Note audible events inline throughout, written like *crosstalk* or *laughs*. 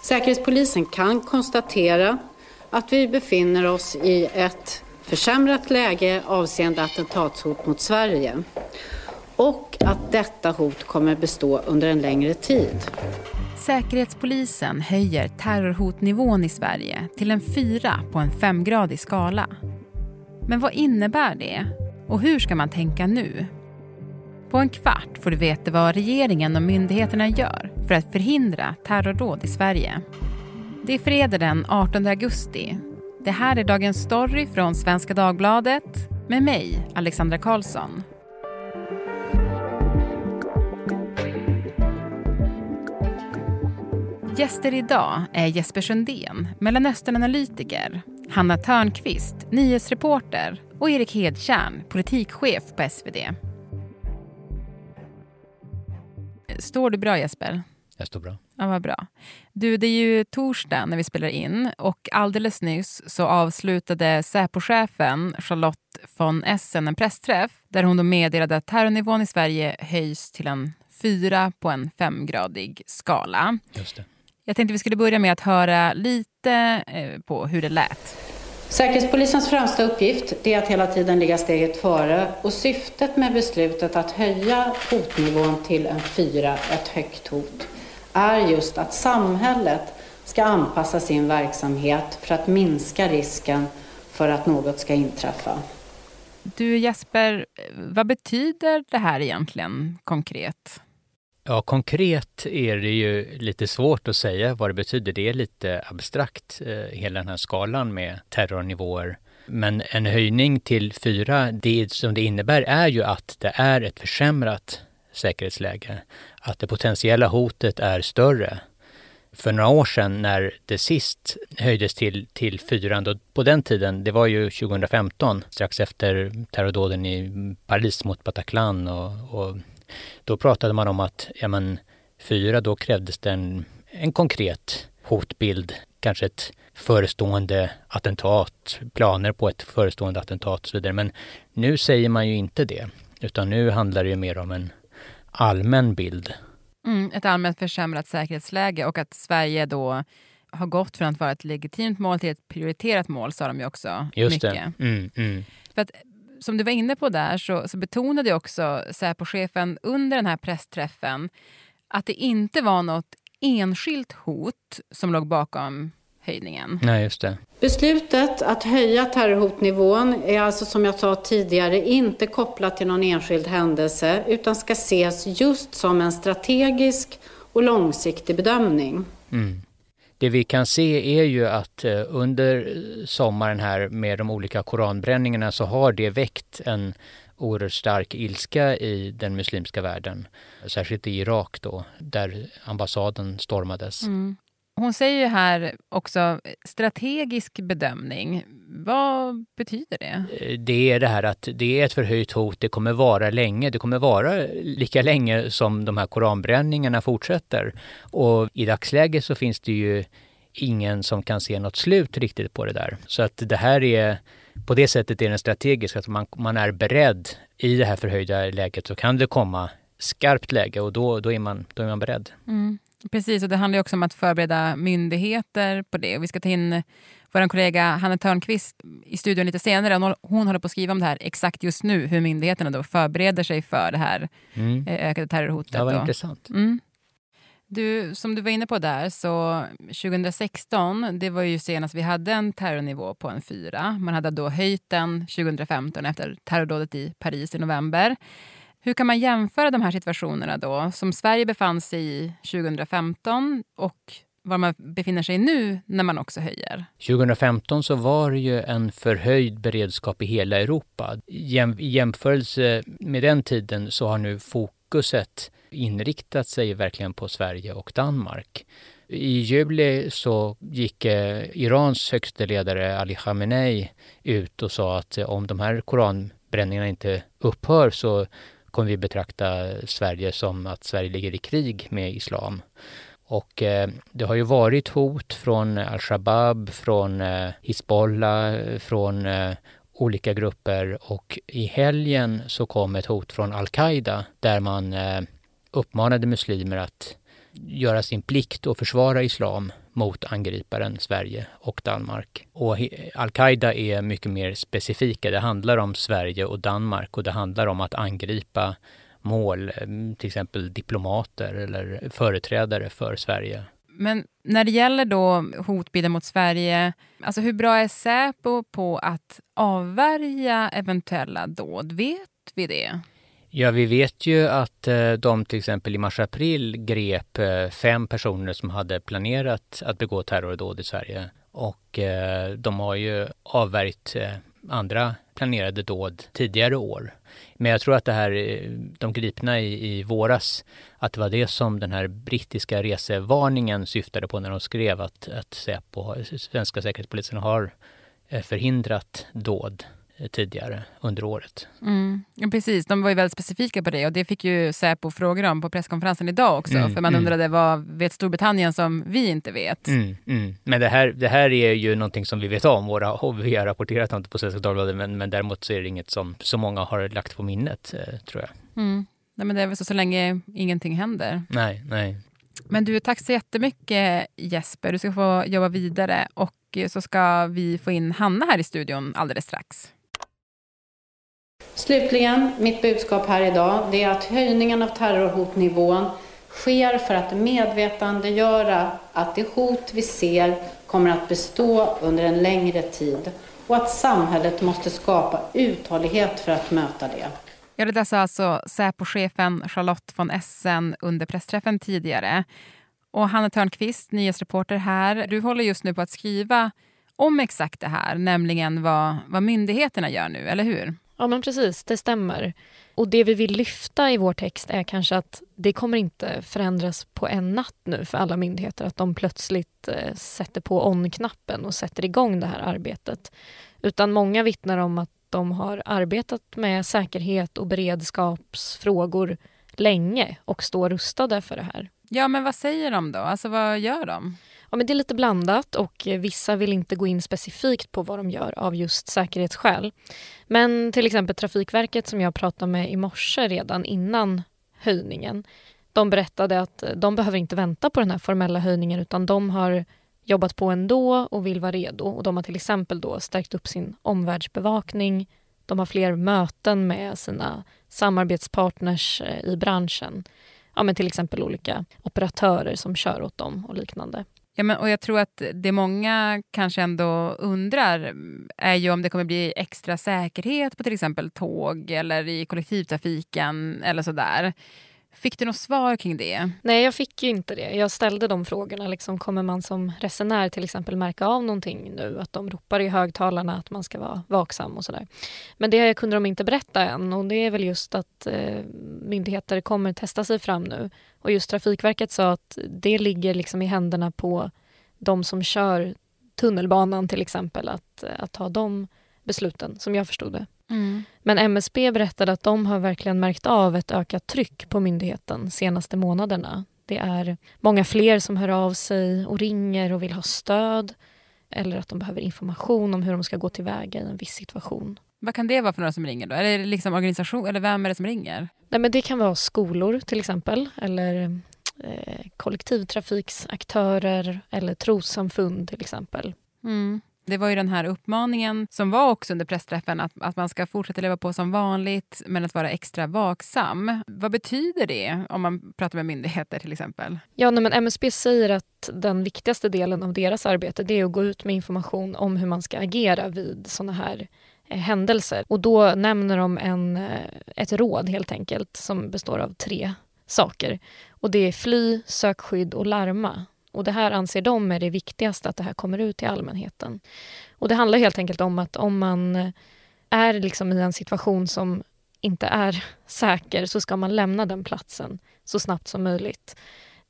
Säkerhetspolisen kan konstatera att vi befinner oss i ett försämrat läge avseende attentatshot mot Sverige och att detta hot kommer bestå under en längre tid. Säkerhetspolisen höjer terrorhotnivån i Sverige till en fyra på en femgradig skala. Men vad innebär det? Och hur ska man tänka nu? På en kvart får du veta vad regeringen och myndigheterna gör för att förhindra terrordåd i Sverige. Det är fredag den 18 augusti. Det här är Dagens Story från Svenska Dagbladet med mig, Alexandra Karlsson. Gäster idag är Jesper Sundén, Mellanösternanalytiker, Hanna Törnqvist, nyhetsreporter och Erik Hedtjärn, politikchef på SvD. Står du bra Jesper? Jag står bra. Ja, vad bra. Du, det är ju torsdag när vi spelar in och alldeles nyss så avslutade Säpochefen Charlotte von Essen en pressträff där hon då meddelade att terrornivån i Sverige höjs till en fyra på en femgradig skala. Just det. Jag tänkte vi skulle börja med att höra lite eh, på hur det lät. Säkerhetspolisens främsta uppgift är att hela tiden ligga steget före och syftet med beslutet att höja hotnivån till en fyra, ett högt hot, är just att samhället ska anpassa sin verksamhet för att minska risken för att något ska inträffa. Du Jesper, vad betyder det här egentligen konkret? Ja, konkret är det ju lite svårt att säga vad det betyder. Det är lite abstrakt, eh, hela den här skalan med terrornivåer. Men en höjning till fyra, det som det innebär är ju att det är ett försämrat säkerhetsläge. Att det potentiella hotet är större. För några år sedan när det sist höjdes till, till fyran, då, på den tiden, det var ju 2015, strax efter terrordåden i Paris mot Bataclan och, och då pratade man om att ja, men, fyra, då krävdes det en, en konkret hotbild, kanske ett förestående attentat, planer på ett förestående attentat och så vidare. Men nu säger man ju inte det, utan nu handlar det ju mer om en allmän bild. Mm, ett allmänt försämrat säkerhetsläge och att Sverige då har gått från att vara ett legitimt mål till ett prioriterat mål, sa de ju också. Just mycket. det. Mm, mm. För att som du var inne på där så, så betonade också Säpochefen under den här pressträffen att det inte var något enskilt hot som låg bakom höjningen. Nej, just det. Beslutet att höja terrorhotnivån är alltså som jag sa tidigare inte kopplat till någon enskild händelse utan ska ses just som en strategisk och långsiktig bedömning. Mm. Det vi kan se är ju att eh, under sommaren här med de olika koranbränningarna så har det väckt en oerhört stark ilska i den muslimska världen. Särskilt i Irak då, där ambassaden stormades. Mm. Hon säger ju här också strategisk bedömning. Vad betyder det? Eh, det är det här att det är ett förhöjt hot, det kommer vara länge. Det kommer vara lika länge som de här koranbränningarna fortsätter. Och i dagsläget så finns det ju ingen som kan se något slut riktigt på det där. Så att det här är, på det sättet är den strategisk, att man, man är beredd i det här förhöjda läget så kan det komma skarpt läge och då, då, är, man, då är man beredd. Mm. Precis, och det handlar också om att förbereda myndigheter på det. Och vi ska ta in vår kollega Hanna Törnqvist i studion lite senare. Hon håller på att skriva om det här exakt just nu, hur myndigheterna då förbereder sig för det här mm. Eh, ökade terrorhotet. Det var då. intressant. Mm. Du, som du var inne på där, så 2016, det var ju senast vi hade en terrornivå på en fyra. Man hade då höjt den 2015 efter terrordådet i Paris i november. Hur kan man jämföra de här situationerna då, som Sverige befann sig i 2015 och var man befinner sig nu när man också höjer? 2015 så var det ju en förhöjd beredskap i hela Europa. I jämförelse med den tiden så har nu fokuset inriktat sig verkligen på Sverige och Danmark. I juli så gick eh, Irans högste ledare Ali Khamenei ut och sa att eh, om de här koranbränningarna inte upphör så kommer vi betrakta Sverige som att Sverige ligger i krig med islam. Och eh, det har ju varit hot från al-Shabaab, från eh, Hizbollah, från eh, olika grupper och i helgen så kom ett hot från al-Qaida där man eh, uppmanade muslimer att göra sin plikt och försvara islam mot angriparen Sverige och Danmark. Och al-Qaida är mycket mer specifika. Det handlar om Sverige och Danmark och det handlar om att angripa mål, eh, till exempel diplomater eller företrädare för Sverige. Men när det gäller då hotbilden mot Sverige, alltså hur bra är Säpo på att avvärja eventuella dåd? Vet vi det? Ja, vi vet ju att eh, de till exempel i mars-april grep eh, fem personer som hade planerat att begå terrordåd i Sverige. Och eh, de har ju avvärjt andra planerade dåd tidigare år. Men jag tror att det här, de gripna i, i våras, att det var det som den här brittiska resevarningen syftade på när de skrev att, att Säpo, svenska säkerhetspolisen har förhindrat dåd tidigare under året. Mm. Ja, precis, de var ju väldigt specifika på det och det fick ju Säpo frågor om på presskonferensen idag också. Mm, för man mm. undrade vad vet Storbritannien som vi inte vet? Mm, mm. men det här, det här är ju någonting som vi vet om. Våra, vi har rapporterat om det på Svenska Dagbladet men, men däremot så är det inget som så många har lagt på minnet eh, tror jag. Mm. Nej, men det är väl så, så länge ingenting händer. Nej, nej. Men du, tack så jättemycket Jesper. Du ska få jobba vidare och så ska vi få in Hanna här i studion alldeles strax. Slutligen, mitt budskap här idag, det är att höjningen av terrorhotnivån sker för att medvetandegöra att det hot vi ser kommer att bestå under en längre tid och att samhället måste skapa uthållighet för att möta det. Ja, det där sa alltså Säpo-chefen Charlotte von Essen under pressträffen tidigare. Och Hanna Törnqvist, nyhetsreporter här, du håller just nu på att skriva om exakt det här, nämligen vad, vad myndigheterna gör nu, eller hur? Ja men precis, det stämmer. Och det vi vill lyfta i vår text är kanske att det kommer inte förändras på en natt nu för alla myndigheter, att de plötsligt eh, sätter på on-knappen och sätter igång det här arbetet. Utan många vittnar om att de har arbetat med säkerhet och beredskapsfrågor länge och står rustade för det här. Ja, men vad säger de då? Alltså vad gör de? Ja, men det är lite blandat och vissa vill inte gå in specifikt på vad de gör av just säkerhetsskäl. Men till exempel Trafikverket som jag pratade med i morse redan innan höjningen. De berättade att eh, de behöver inte vänta på den här formella höjningen utan de har jobbat på ändå och vill vara redo. Och de har till exempel då stärkt upp sin omvärldsbevakning. De har fler möten med sina samarbetspartners eh, i branschen. Ja, men till exempel olika operatörer som kör åt dem och liknande. Ja, men, och jag tror att det många kanske ändå undrar är ju om det kommer bli extra säkerhet på till exempel tåg eller i kollektivtrafiken eller sådär. Fick du något svar kring det? Nej, jag fick ju inte det. Jag ställde de frågorna. Liksom, kommer man som resenär till exempel märka av någonting nu? Att de ropar i högtalarna att man ska vara vaksam och sådär. Men det kunde de inte berätta än och det är väl just att eh, myndigheter kommer testa sig fram nu. Och just Trafikverket sa att det ligger liksom i händerna på de som kör tunnelbanan till exempel, att, att ta de besluten, som jag förstod det. Mm. Men MSB berättade att de har verkligen märkt av ett ökat tryck på myndigheten senaste månaderna. Det är många fler som hör av sig och ringer och vill ha stöd eller att de behöver information om hur de ska gå tillväga i en viss situation. Vad kan det vara för några som ringer då? Är det liksom organisation eller vem är det som ringer? Nej, men det kan vara skolor till exempel eller eh, kollektivtrafiksaktörer eller trossamfund till exempel. Mm. Det var ju den här uppmaningen som var också under pressträffen att, att man ska fortsätta leva på som vanligt men att vara extra vaksam. Vad betyder det om man pratar med myndigheter till exempel? Ja, nej, men MSB säger att den viktigaste delen av deras arbete det är att gå ut med information om hur man ska agera vid sådana här eh, händelser. Och då nämner de en, eh, ett råd helt enkelt som består av tre saker. Och det är fly, sök skydd och larma. Och det här anser de är det viktigaste, att det här kommer ut till allmänheten. Och det handlar helt enkelt om att om man är liksom i en situation som inte är *laughs* säker så ska man lämna den platsen så snabbt som möjligt.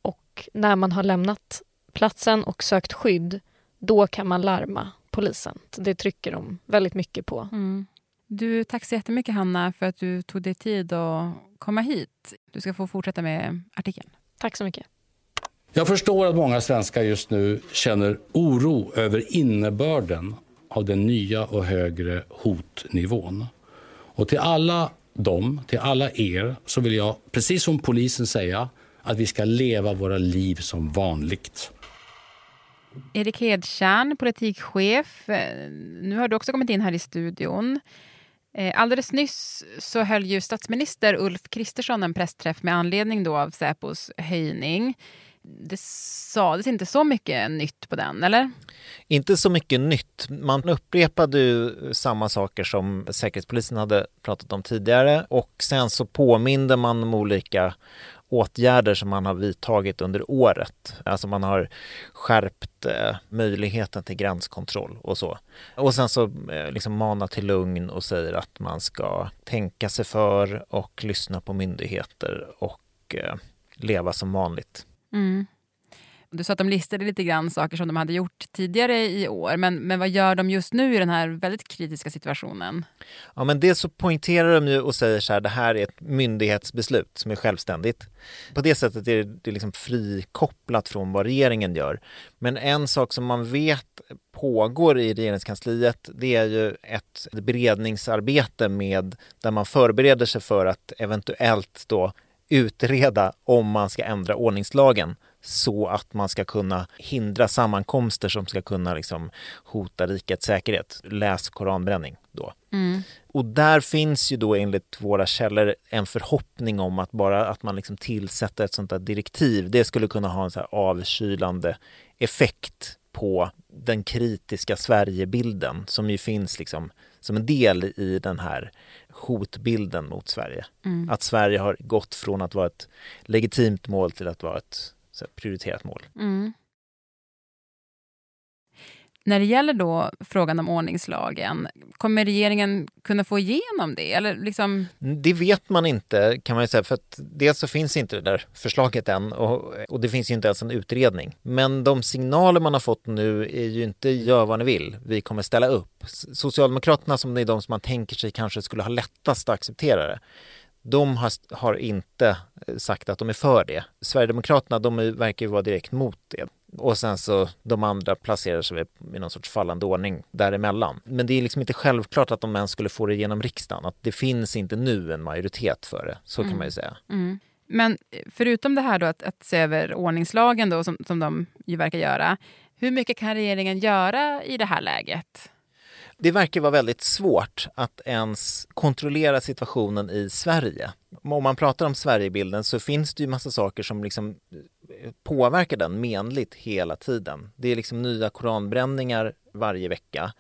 Och när man har lämnat platsen och sökt skydd, då kan man larma polisen. Det trycker de väldigt mycket på. Mm. Du, tack så jättemycket Hanna för att du tog dig tid att komma hit. Du ska få fortsätta med artikeln. Tack så mycket. Jag förstår att många svenskar just nu känner oro över innebörden av den nya och högre hotnivån. Och till alla dem, till alla er, så vill jag precis som polisen säga att vi ska leva våra liv som vanligt. Erik Hedtjärn, politikchef. Eh, nu har du också kommit in här i studion. Eh, alldeles nyss så höll ju statsminister Ulf Kristersson en pressträff med anledning då av Säpos höjning. Det sades inte så mycket nytt på den, eller? Inte så mycket nytt. Man upprepade ju samma saker som Säkerhetspolisen hade pratat om tidigare och sen så påminde man om olika åtgärder som man har vidtagit under året. Alltså man har skärpt eh, möjligheten till gränskontroll och så. Och sen så eh, liksom manar till lugn och säger att man ska tänka sig för och lyssna på myndigheter och eh, leva som vanligt. Mm. Du sa att de listade lite grann saker som de hade gjort tidigare i år. Men, men vad gör de just nu i den här väldigt kritiska situationen? Ja, men dels så poängterar de ju och säger så här, det här är ett myndighetsbeslut som är självständigt. På det sättet är det liksom frikopplat från vad regeringen gör. Men en sak som man vet pågår i regeringskansliet, det är ju ett beredningsarbete med där man förbereder sig för att eventuellt då utreda om man ska ändra ordningslagen så att man ska kunna hindra sammankomster som ska kunna liksom hota rikets säkerhet. Läs koranbränning då. Mm. Och där finns ju då enligt våra källor en förhoppning om att bara att man liksom tillsätter ett sånt där direktiv, det skulle kunna ha en så här avkylande effekt på den kritiska Sverigebilden som ju finns liksom som en del i den här hotbilden mot Sverige. Mm. Att Sverige har gått från att vara ett legitimt mål till att vara ett prioriterat mål. Mm. När det gäller då frågan om ordningslagen, kommer regeringen kunna få igenom det? Eller liksom... Mm, det vet man inte kan man säga, för att dels så finns inte det där förslaget än och, och det finns ju inte ens en utredning. Men de signaler man har fått nu är ju inte gör vad ni vill, vi kommer ställa upp. Socialdemokraterna som är de som man tänker sig kanske skulle ha lättast att acceptera det de har, har, inte eh, sagt att de är för det. Sverigedemokraterna de verkar ju vara direkt mot det. Och sen så de andra placerar sig i någon sorts fallande ordning däremellan. Men det är liksom inte självklart att de ens skulle få det genom riksdagen. Att det finns inte nu en majoritet för det. Så mm. kan man ju säga. Mm. Men förutom det här då att, att se över ordningslagen då som, som de ju verkar göra. Hur mycket kan regeringen göra i det här läget? Det verkar vara väldigt svårt att ens kontrollera situationen i Sverige. Om man pratar om Sverigebilden så finns det ju massa saker som liksom eh, påverkar den menligt hela tiden. Det är liksom nya koranbränningar varje vecka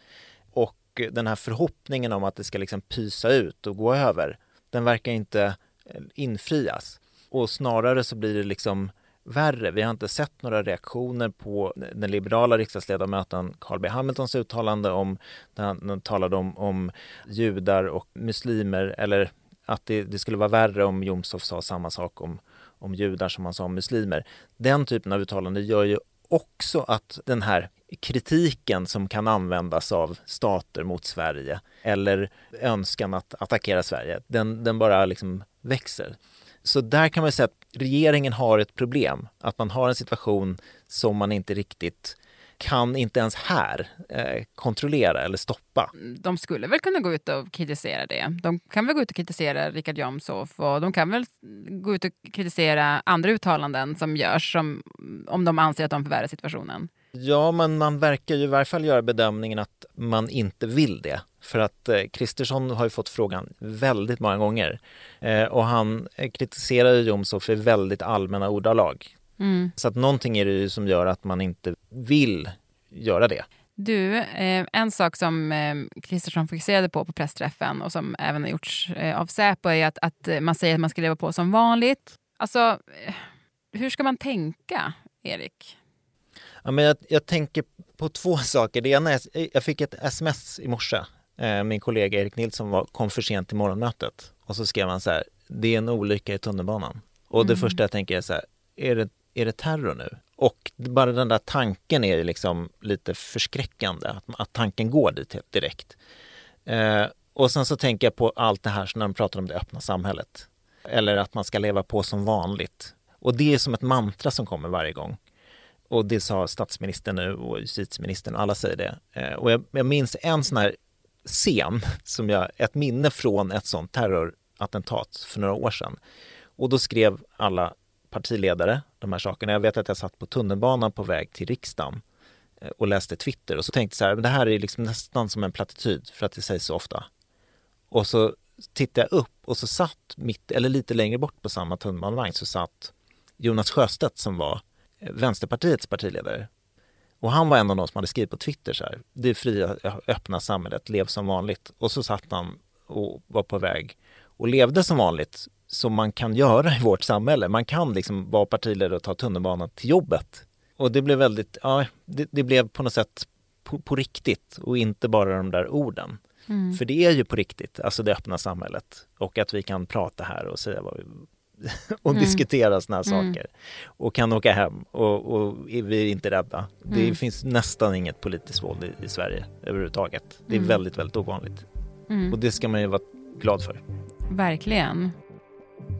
och den här förhoppningen om att det ska liksom pysa ut och gå över, den verkar inte eh, infrias. Och snarare så blir det liksom värre. Vi har inte sett några reaktioner på den liberala riksdagsledamoten Carl B Hamiltons uttalande om, där han talade om, om judar och muslimer eller att det, det skulle vara värre om Jomshof sa samma sak om, om judar som han sa om muslimer. Den typen av uttalande gör ju också att den här kritiken som kan användas av stater mot Sverige eller önskan att attackera Sverige, den, den bara liksom växer. Så där kan man säga att regeringen har ett problem. Att man har en situation som man inte riktigt kan inte ens här eh, kontrollera eller stoppa. De skulle väl kunna gå ut och kritisera det. De kan väl gå ut och kritisera Richard Jomshof och de kan väl gå ut och kritisera andra uttalanden som görs som, om de anser att de förvärrar situationen. Ja, men man verkar ju i varje fall göra bedömningen att man inte vill det. För att eh, Kristersson har ju fått frågan väldigt många gånger eh, och han kritiserar ju Jomshof i väldigt allmänna ordalag. Mm. Så att någonting är det ju som gör att man inte vill göra det. Du, eh, en sak som Kristersson fokuserade på på pressträffen och som även har gjorts av Säpo är att, att man säger att man ska leva på som vanligt. Alltså, hur ska man tänka, Erik? Ja, men jag, jag tänker på två *laughs* saker. Det ena är jag fick ett sms i morse. Eh, min kollega Erik Nilsson var, kom för sent till morgonmötet och så skrev han så här, det är en olycka i tunnelbanan. Och det mm. första jag tänker är så här, är det, är det terror nu? Och bara den där tanken är liksom lite förskräckande, att, att tanken går dit direkt. Eh, och sen så tänker jag på allt det här när de pratar om det öppna samhället. Eller att man ska leva på som vanligt. Och det är som ett mantra som kommer varje gång. Och det sa statsministern nu och justitieministern, alla säger det. Eh, och jag, jag minns en sån här scen, som jag, ett minne från ett sånt terrorattentat för några år sedan. Och då skrev alla partiledare, de här sakerna. Jag vet att jag satt på tunnelbanan på väg till riksdagen eh, och läste Twitter och så tänkte jag så här, men det här är liksom nästan som en plattityd för att det sägs så ofta. Och så tittade jag upp och så satt mitt, eller lite längre bort på samma tunnelbanevagn så satt Jonas Sjöstedt som var Vänsterpartiets partiledare. Och han var en av de som hade skrivit på Twitter så här, det fria öppna samhället, lev som vanligt. Och så satt han och var på väg och levde som vanligt som man kan göra i vårt samhälle. Man kan liksom vara partiledare och ta tunnelbanan till jobbet. Och det blev väldigt, ja, det, det blev på något sätt på, på, riktigt och inte bara de där orden. Mm. För det är ju på riktigt, alltså det öppna samhället och att vi kan prata här och säga vad vi *laughs* och mm. diskutera sådana här mm. saker. Och kan åka hem och, och vi är inte rädda. Det mm. finns nästan inget politiskt våld i, i Sverige överhuvudtaget. Det är mm. väldigt, väldigt ovanligt. Mm. Och det ska man ju vara glad för. Verkligen.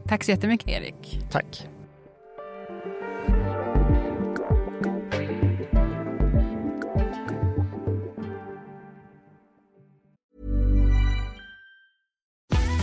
Tack så jättemycket Erik. Tack.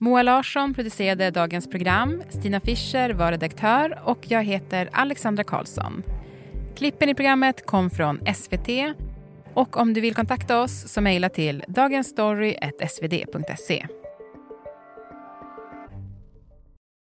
Moa Larsson producerade dagens program, Stina Fischer var redaktör och jag heter Alexandra Karlsson. Klippen i programmet kom från SVT och om du vill kontakta oss så mejla till dagensstory.svd.se.